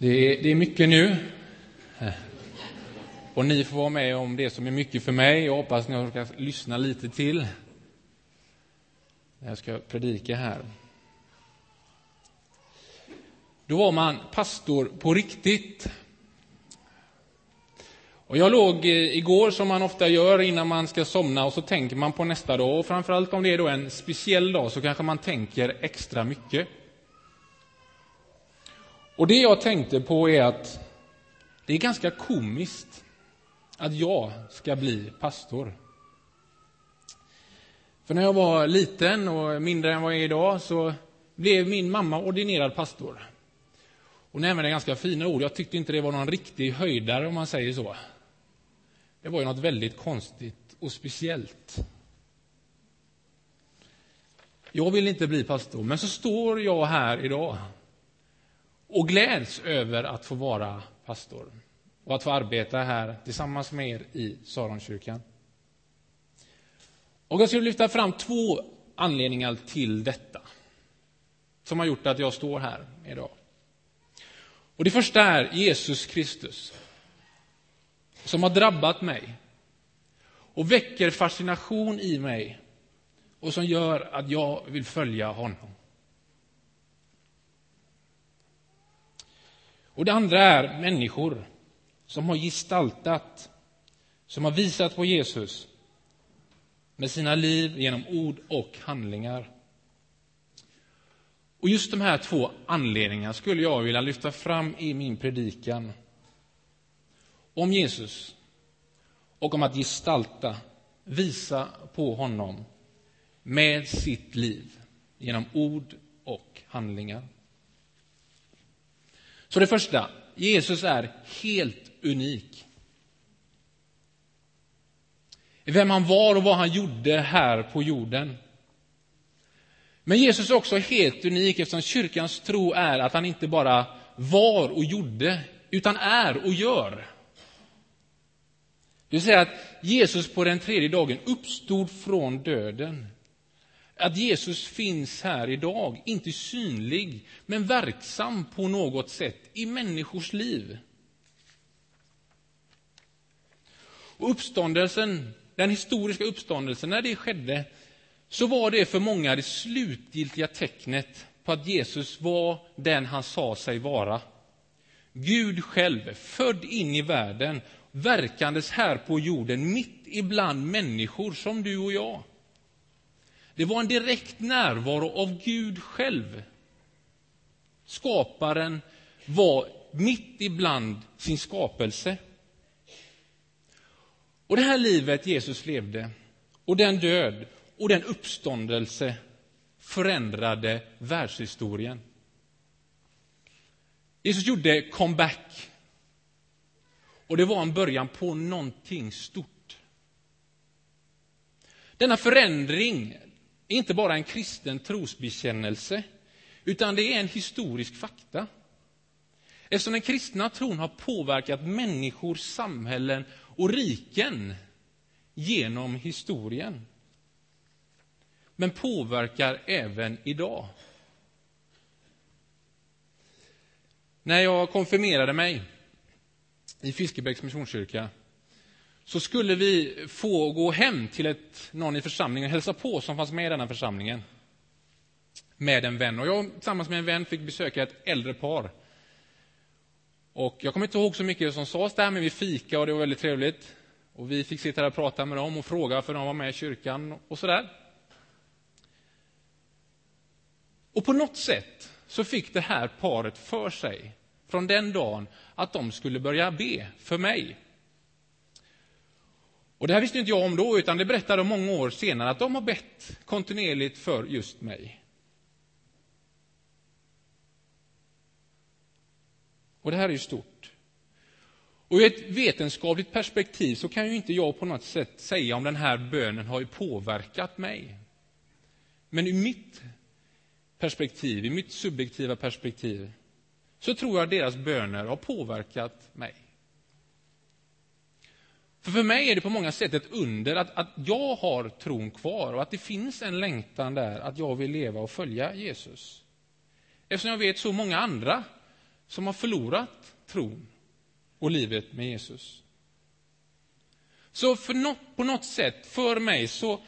Det är, det är mycket nu. Och ni får vara med om det som är mycket för mig. Jag hoppas ni ska lyssna lite till när jag ska predika här. Då var man pastor på riktigt. Och jag låg eh, igår, som man ofta gör innan man ska somna, och så tänker man på nästa dag. Och framförallt om det är då en speciell dag så kanske man tänker extra mycket. Och det jag tänkte på är att det är ganska komiskt att jag ska bli pastor. För när jag var liten och mindre än vad jag är idag så blev min mamma ordinerad pastor. Hon använde ganska fina ord. Jag tyckte inte det var någon riktig höjdare om man säger så. Det var ju något väldigt konstigt och speciellt. Jag vill inte bli pastor, men så står jag här idag och gläds över att få vara pastor och att få arbeta här tillsammans med er i Saronkyrkan. Och jag skulle lyfta fram två anledningar till detta som har gjort att jag står här idag. Och Det första är Jesus Kristus som har drabbat mig och väcker fascination i mig och som gör att jag vill följa honom. Och det andra är människor som har gestaltat, som har visat på Jesus med sina liv genom ord och handlingar. Och just de här två anledningarna skulle jag vilja lyfta fram i min predikan om Jesus och om att gestalta, visa på honom med sitt liv genom ord och handlingar. Så det första, Jesus är helt unik. Vem han var och vad han gjorde här på jorden. Men Jesus är också helt unik eftersom kyrkans tro är att han inte bara var och gjorde, utan är och gör. Det vill säga att Jesus på den tredje dagen uppstod från döden. Att Jesus finns här idag, inte synlig, men verksam på något sätt i människors liv. Och uppståndelsen, den historiska uppståndelsen, när det skedde, så var det för många det slutgiltiga tecknet på att Jesus var den han sa sig vara. Gud själv, född in i världen, verkandes här på jorden mitt ibland människor som du och jag. Det var en direkt närvaro av Gud själv. Skaparen var mitt ibland sin skapelse. Och det här livet Jesus levde, och den död och den uppståndelse förändrade världshistorien. Jesus gjorde comeback. Och det var en början på någonting stort. Denna förändring är inte bara en kristen trosbekännelse, utan det är en historisk fakta. Eftersom den kristna tron har påverkat människor, samhällen och riken genom historien. Men påverkar även idag. När jag konfirmerade mig i Fiskebäcks missionskyrka så skulle vi få gå hem till ett, någon i församlingen och hälsa på som fanns med i denna församlingen. Med en vän. Och jag tillsammans med en vän fick besöka ett äldre par. Och jag kommer inte ihåg så mycket som sades där, men vi fika och det var väldigt trevligt. Och vi fick sitta där och prata med dem och fråga, för de var med i kyrkan och sådär. Och på något sätt så fick det här paret för sig från den dagen att de skulle börja be för mig. Och Det här visste inte jag om då, utan det berättade de många år senare att de har bett kontinuerligt för just mig. Och det här är ju stort. Och ur ett vetenskapligt perspektiv så kan ju inte jag på något sätt säga om den här bönen har påverkat mig. Men ur mitt perspektiv, i mitt subjektiva perspektiv, så tror jag att deras böner har påverkat mig. För för mig är det på många sätt ett under att, att jag har tron kvar och att det finns en längtan där att jag vill leva och följa Jesus. Eftersom jag vet så många andra som har förlorat tron och livet med Jesus. Så för något, på något sätt, för mig, så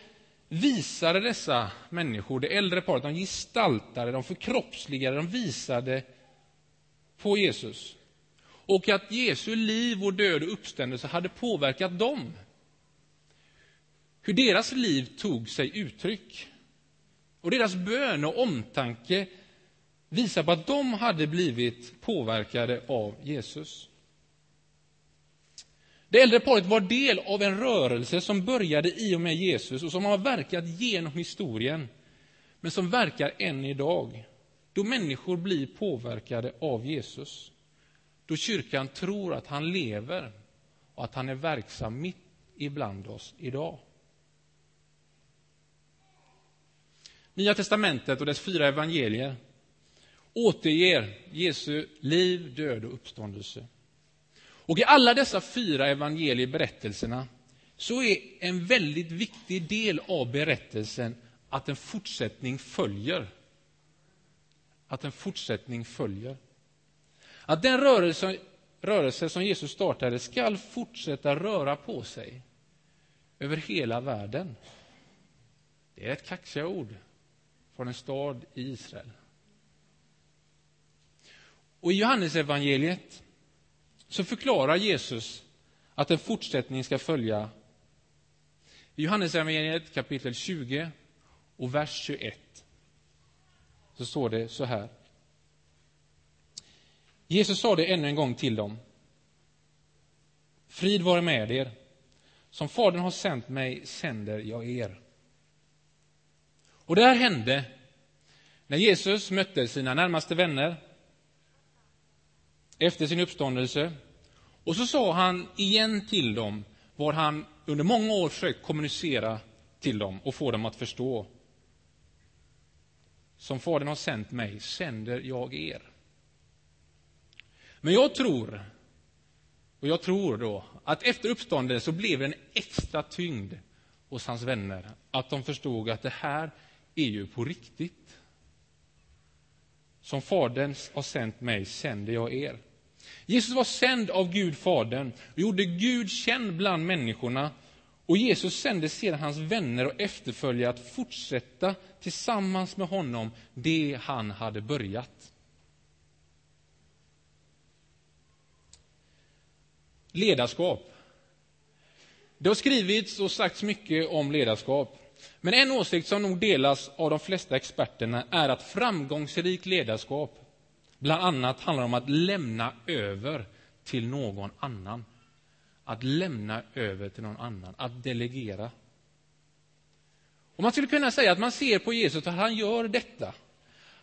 visade dessa människor, det äldre paret, de gestaltade, de förkroppsligade, de visade på Jesus. Och att Jesu liv och död och uppståndelse hade påverkat dem. Hur deras liv tog sig uttryck. Och deras bön och omtanke visar på att de hade blivit påverkade av Jesus. Det äldre paret var del av en rörelse som började i och med Jesus och som har verkat genom historien, men som verkar än idag. Då människor blir påverkade av Jesus. Då kyrkan tror att han lever och att han är verksam mitt ibland oss idag. Nya testamentet och dess fyra evangelier återger Jesu liv, död och uppståndelse. Och i alla dessa fyra evangelieberättelserna så är en väldigt viktig del av berättelsen att en fortsättning följer. Att en fortsättning följer. Att den rörelse, rörelse som Jesus startade skall fortsätta röra på sig över hela världen. Det är ett kaxiga ord från en stad i Israel. Och i Johannesevangeliet så förklarar Jesus att en fortsättning ska följa. I Johannesevangeliet kapitel 20 och vers 21 så står det så här. Jesus sa det ännu en gång till dem. Frid vare med er. Som Fadern har sänt mig sänder jag er. Och det här hände när Jesus mötte sina närmaste vänner efter sin uppståndelse. Och så sa han igen till dem vad han under många år försökt kommunicera till dem och få dem att förstå. Som Fadern har sänt mig sänder jag er. Men jag tror, och jag tror då, att efter uppståndelsen så blev det en extra tyngd hos hans vänner. Att de förstod att det här är ju på riktigt. Som Fadern har sänt mig sänder jag er. Jesus var sänd av Gud Fadern och gjorde Gud känd bland människorna. Och Jesus sände sedan hans vänner och efterföljare att fortsätta tillsammans med honom det han hade börjat. Ledarskap. Det har skrivits och sagts mycket om ledarskap. Men en åsikt som nog delas av de flesta experterna är att framgångsrikt ledarskap bland annat handlar om att lämna över till någon annan. Att lämna över till någon annan, att delegera. Och man skulle kunna säga att man ser på Jesus att han gör detta.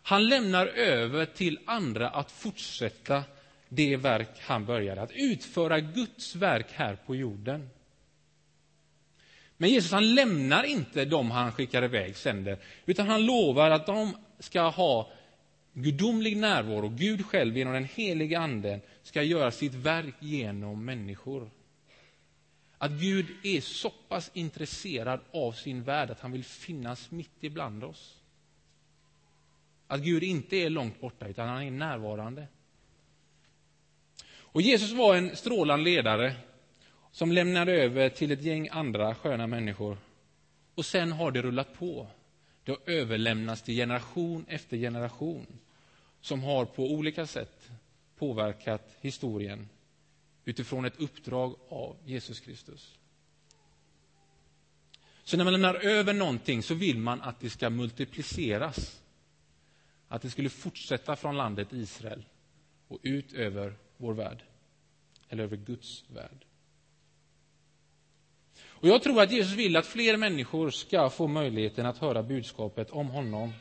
Han lämnar över till andra att fortsätta det verk han började, att utföra Guds verk här på jorden. Men Jesus han lämnar inte dem han skickar iväg, sänder, utan han lovar att de ska ha gudomlig närvaro. Gud själv genom den heliga Anden ska göra sitt verk genom människor. Att Gud är så pass intresserad av sin värld att han vill finnas mitt ibland oss. Att Gud inte är långt borta, utan han är närvarande. Och Jesus var en strålande ledare som lämnade över till ett gäng andra sköna människor. Och sen har det rullat på. Det har överlämnats till generation efter generation som har på olika sätt påverkat historien utifrån ett uppdrag av Jesus Kristus. Så när man lämnar över någonting så vill man att det ska multipliceras. Att det skulle fortsätta från landet Israel och ut över vår värld. Eller över Guds värld. Och Jag tror att Jesus vill att fler människor ska få möjligheten att höra budskapet om honom.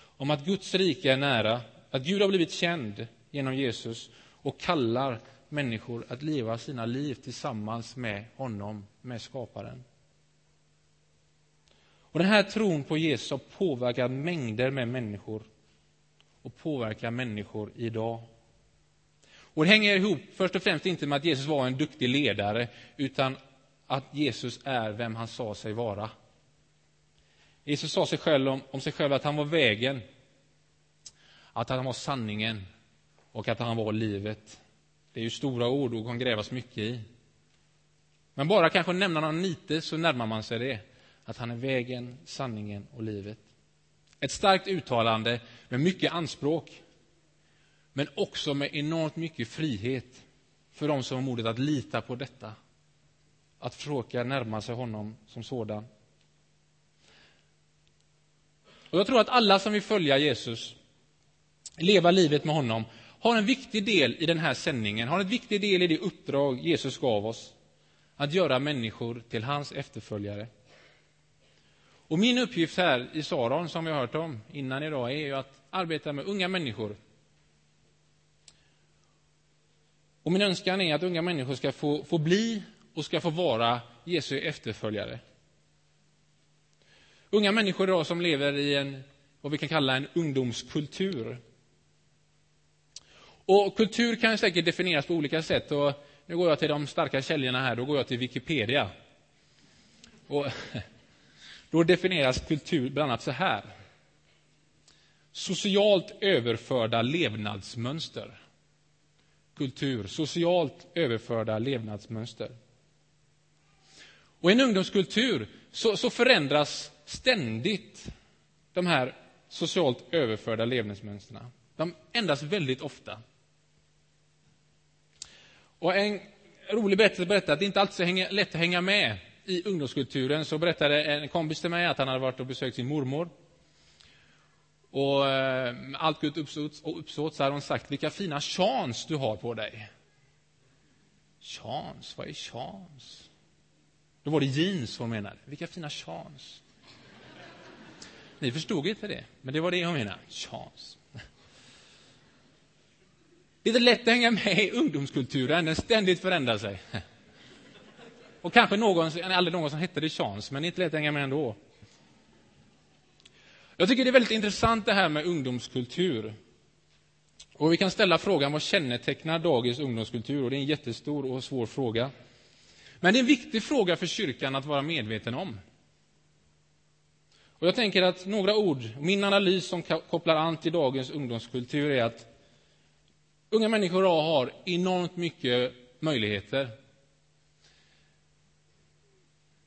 Om att Guds rike är nära, att Gud har blivit känd genom Jesus och kallar människor att leva sina liv tillsammans med honom, med skaparen. Och Den här tron på Jesus har påverkat mängder med människor och påverkar människor idag. Och Det hänger ihop först och främst inte med att Jesus var en duktig ledare utan att Jesus är vem han sa sig vara. Jesus sa sig själv om, om sig själv att han var vägen, att han var sanningen och att han var livet. Det är ju stora ord och kan grävas mycket i. Men bara kanske nämna någon lite så närmar man sig det. Att han är vägen, sanningen och livet. Ett starkt uttalande med mycket anspråk. Men också med enormt mycket frihet för dem som har modet att lita på detta. Att försöka närma sig honom som sådan. Och jag tror att alla som vill följa Jesus, leva livet med honom, har en viktig del i den här sändningen, har en viktig del i det uppdrag Jesus gav oss, att göra människor till hans efterföljare. Och min uppgift här i Saron, som vi har hört om innan idag, är ju att arbeta med unga människor. Och min önskan är att unga människor ska få, få bli och ska få vara Jesu efterföljare. Unga människor idag som lever i en, vad vi kan kalla en ungdomskultur. Och kultur kan säkert definieras på olika sätt. Och nu går jag till de starka källorna här, då går jag till Wikipedia. Och då definieras kultur bland annat så här. Socialt överförda levnadsmönster. Kultur, socialt överförda levnadsmönster. Och i en ungdomskultur så, så förändras ständigt de här socialt överförda levnadsmönstren. De ändras väldigt ofta. Och en rolig berättelse berättar att det inte alltid är så lätt att hänga med i ungdomskulturen. Så berättade en kompis till mig att han hade varit och besökt sin mormor. Och med allt gott uppsåt, uppsåt så hade hon sagt vilka fina chans du har på dig. Chans, vad är chans? Då var det jeans hon menade. Vilka fina chans. Ni förstod inte det, men det var det hon menade. Chans. Det är inte lätt att hänga med i ungdomskulturen, den ständigt förändrar sig. Och kanske någon, aldrig någon som hette det chans, men det är inte lätt att hänga med ändå. Jag tycker det är väldigt intressant det här med ungdomskultur. Och vi kan ställa frågan vad kännetecknar dagens ungdomskultur? Och det är en jättestor och svår fråga. Men det är en viktig fråga för kyrkan att vara medveten om. Och jag tänker att några ord, min analys som kopplar an till dagens ungdomskultur är att unga människor har enormt mycket möjligheter.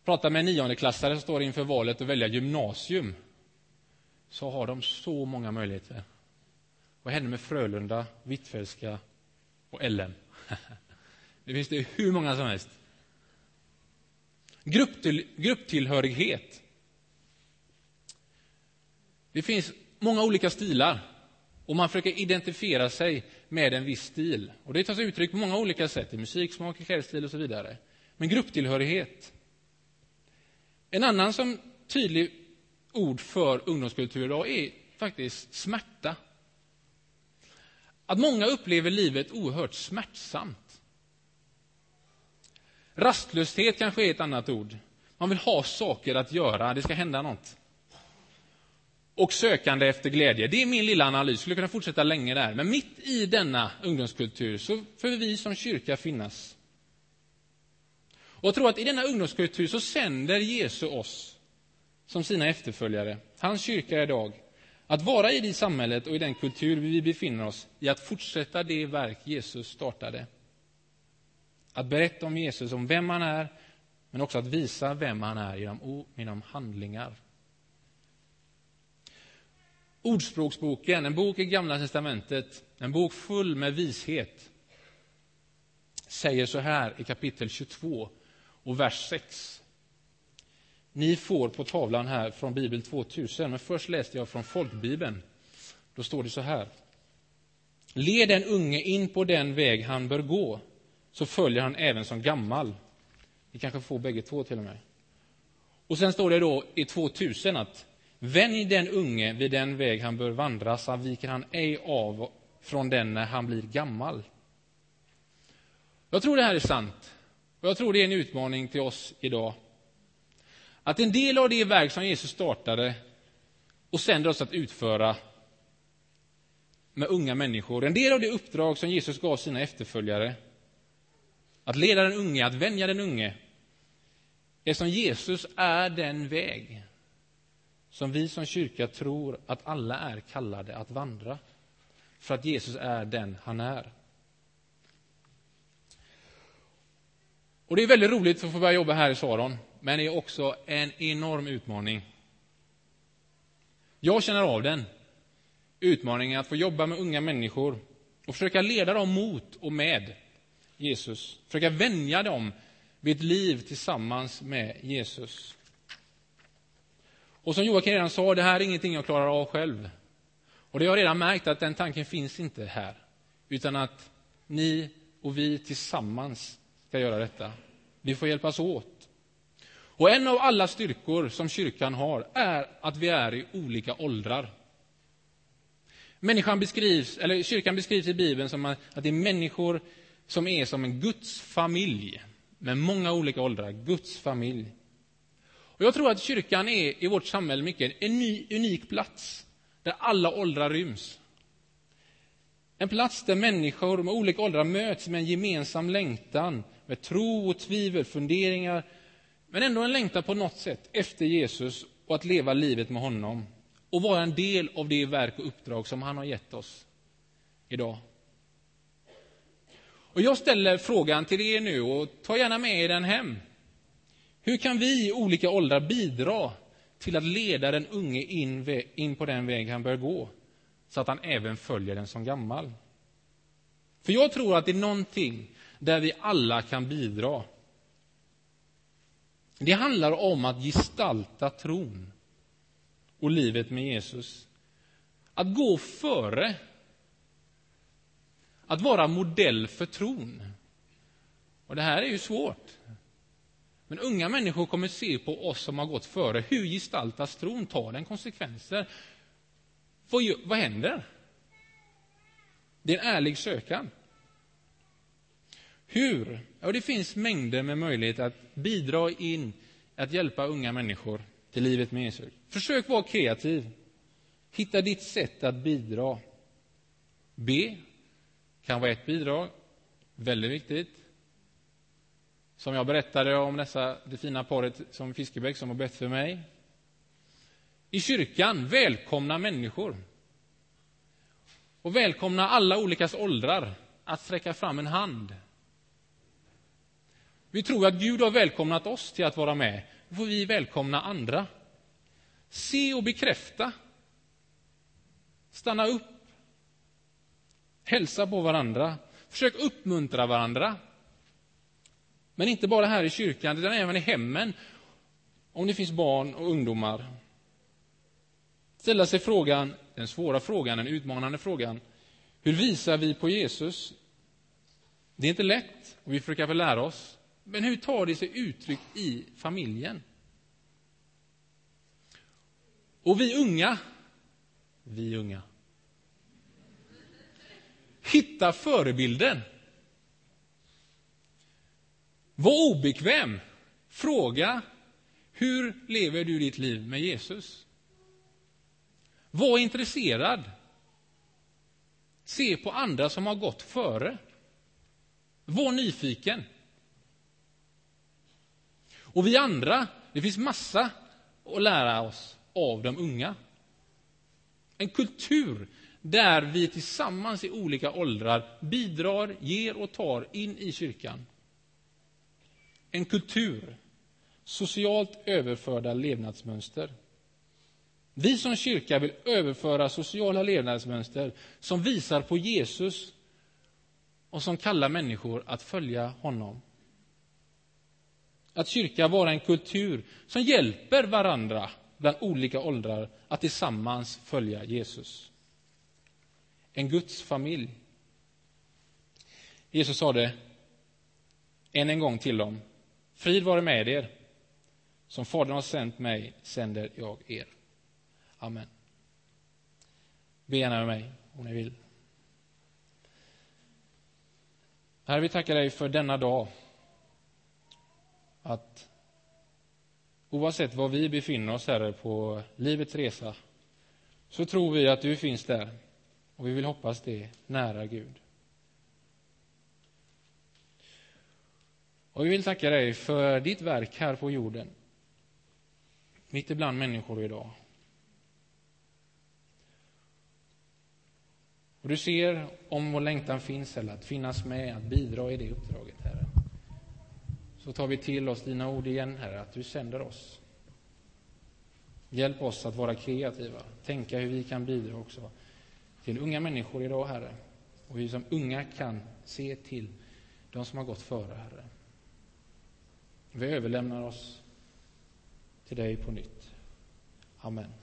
Prata med en niondeklassare som står inför valet att välja gymnasium. Så har de så många möjligheter. Vad händer med Frölunda, Hvitfeldtska och LM? Det finns det hur många som helst. Grupptill, grupptillhörighet. Det finns många olika stilar och man försöker identifiera sig med en viss stil. Och Det tar sig uttryck på många olika sätt, i musiksmak, i klädstil och så vidare. Men grupptillhörighet. En annan som tydlig ord för ungdomskultur idag är faktiskt smärta. Att många upplever livet oerhört smärtsamt. Rastlöshet kanske är ett annat ord. Man vill ha saker att göra, det ska hända något och sökande efter glädje. Det är min lilla analys, jag skulle kunna fortsätta länge där. Men mitt i denna ungdomskultur så får vi som kyrka finnas. Och jag tror att i denna ungdomskultur så sänder Jesus oss som sina efterföljare, hans kyrka idag, att vara i det samhället och i den kultur vi befinner oss i, att fortsätta det verk Jesus startade. Att berätta om Jesus, om vem han är, men också att visa vem han är genom, genom handlingar. Ordspråksboken, en bok i Gamla testamentet, en bok full med vishet, säger så här i kapitel 22 och vers 6. Ni får på tavlan här från Bibel 2000, men först läste jag från folkbibeln. Då står det så här. Led den unge in på den väg han bör gå, så följer han även som gammal. Ni kanske får bägge två till och med. Och sen står det då i 2000 att Vänj den unge vid den väg han bör vandra, så viker han ej av från den när han blir gammal. Jag tror det här är sant. Och jag tror det är en utmaning till oss idag. Att en del av det verk som Jesus startade och sänder oss att utföra med unga människor, en del av det uppdrag som Jesus gav sina efterföljare, att leda den unge, att vänja den unge, eftersom Jesus är den väg som vi som kyrka tror att alla är kallade att vandra. för att Jesus är den han är. Och Det är väldigt roligt att få börja jobba här i Saron, men det är också en enorm utmaning. Jag känner av den. Utmaningen att få jobba med unga människor och försöka leda dem mot och med Jesus. Försöka vänja dem vid ett liv tillsammans med Jesus. Och som Joakim redan sa, det här är ingenting jag klarar av själv. Och det har jag redan märkt att den tanken finns inte här, utan att ni och vi tillsammans ska göra detta. Vi får hjälpas åt. Och en av alla styrkor som kyrkan har är att vi är i olika åldrar. Människan beskrivs, eller kyrkan beskrivs i Bibeln som att det är människor som är som en Guds familj med många olika åldrar. Guds familj. Och jag tror att kyrkan är i vårt samhälle mycket en ny, unik plats där alla åldrar ryms. En plats där människor med olika åldrar möts med en gemensam längtan med tro och tvivel, funderingar men ändå en längtan på något sätt efter Jesus och att leva livet med honom och vara en del av det verk och uppdrag som han har gett oss idag. Och Jag ställer frågan till er nu och ta gärna med er den hem. Hur kan vi i olika åldrar bidra till att leda den unge in, in på den väg han bör gå så att han även följer den som gammal? För jag tror att det är någonting där vi alla kan bidra. Det handlar om att gestalta tron och livet med Jesus. Att gå före. Att vara modell för tron. Och Det här är ju svårt. Men unga människor kommer se på oss som har gått före. Hur gestaltas tron? Tar den konsekvenser? Vad, vad händer? Det är en ärlig sökan. Hur? Ja, det finns mängder med möjligheter att bidra in, att hjälpa unga människor till livet med Jesus. Försök vara kreativ. Hitta ditt sätt att bidra. Be kan vara ett bidrag. Väldigt viktigt. Som jag berättade om dessa, det fina paret som Fiskebäck som har bett för mig. I kyrkan, välkomna människor. Och välkomna alla olika åldrar att sträcka fram en hand. Vi tror att Gud har välkomnat oss till att vara med. Då får vi välkomna andra. Se och bekräfta. Stanna upp. Hälsa på varandra. Försök uppmuntra varandra. Men inte bara här i kyrkan, utan även i hemmen, om det finns barn och ungdomar. Ställa sig frågan, den svåra frågan, den utmanande frågan, hur visar vi på Jesus? Det är inte lätt, och vi försöker väl lära oss. Men hur tar det sig uttryck i familjen? Och vi unga, vi unga, hitta förebilden. Var obekväm. Fråga hur lever du ditt liv med Jesus? Var intresserad. Se på andra som har gått före. Var nyfiken. Och vi andra, det finns massa att lära oss av de unga. En kultur där vi tillsammans i olika åldrar bidrar, ger och tar in i kyrkan. En kultur, socialt överförda levnadsmönster. Vi som kyrka vill överföra sociala levnadsmönster som visar på Jesus och som kallar människor att följa honom. Att kyrka vara en kultur som hjälper varandra bland olika åldrar att tillsammans följa Jesus. En Guds familj. Jesus sa det än en gång till dem. Frid vare med er. Som Fadern har sänt mig sänder jag er. Amen. Be gärna med mig om ni vill. Herre, vi tackar dig för denna dag. Att oavsett var vi befinner oss, Herre, på livets resa så tror vi att du finns där och vi vill hoppas det nära Gud. Och vi vill tacka dig för ditt verk här på jorden, mitt ibland människor idag. Och du ser om vår längtan finns, eller att finnas med, att bidra i det uppdraget, Herre. Så tar vi till oss dina ord igen, Herre, att du sänder oss. Hjälp oss att vara kreativa, tänka hur vi kan bidra också till unga människor idag, Herre. Och hur vi som unga kan se till de som har gått före, Herre. Vi överlämnar oss till dig på nytt. Amen.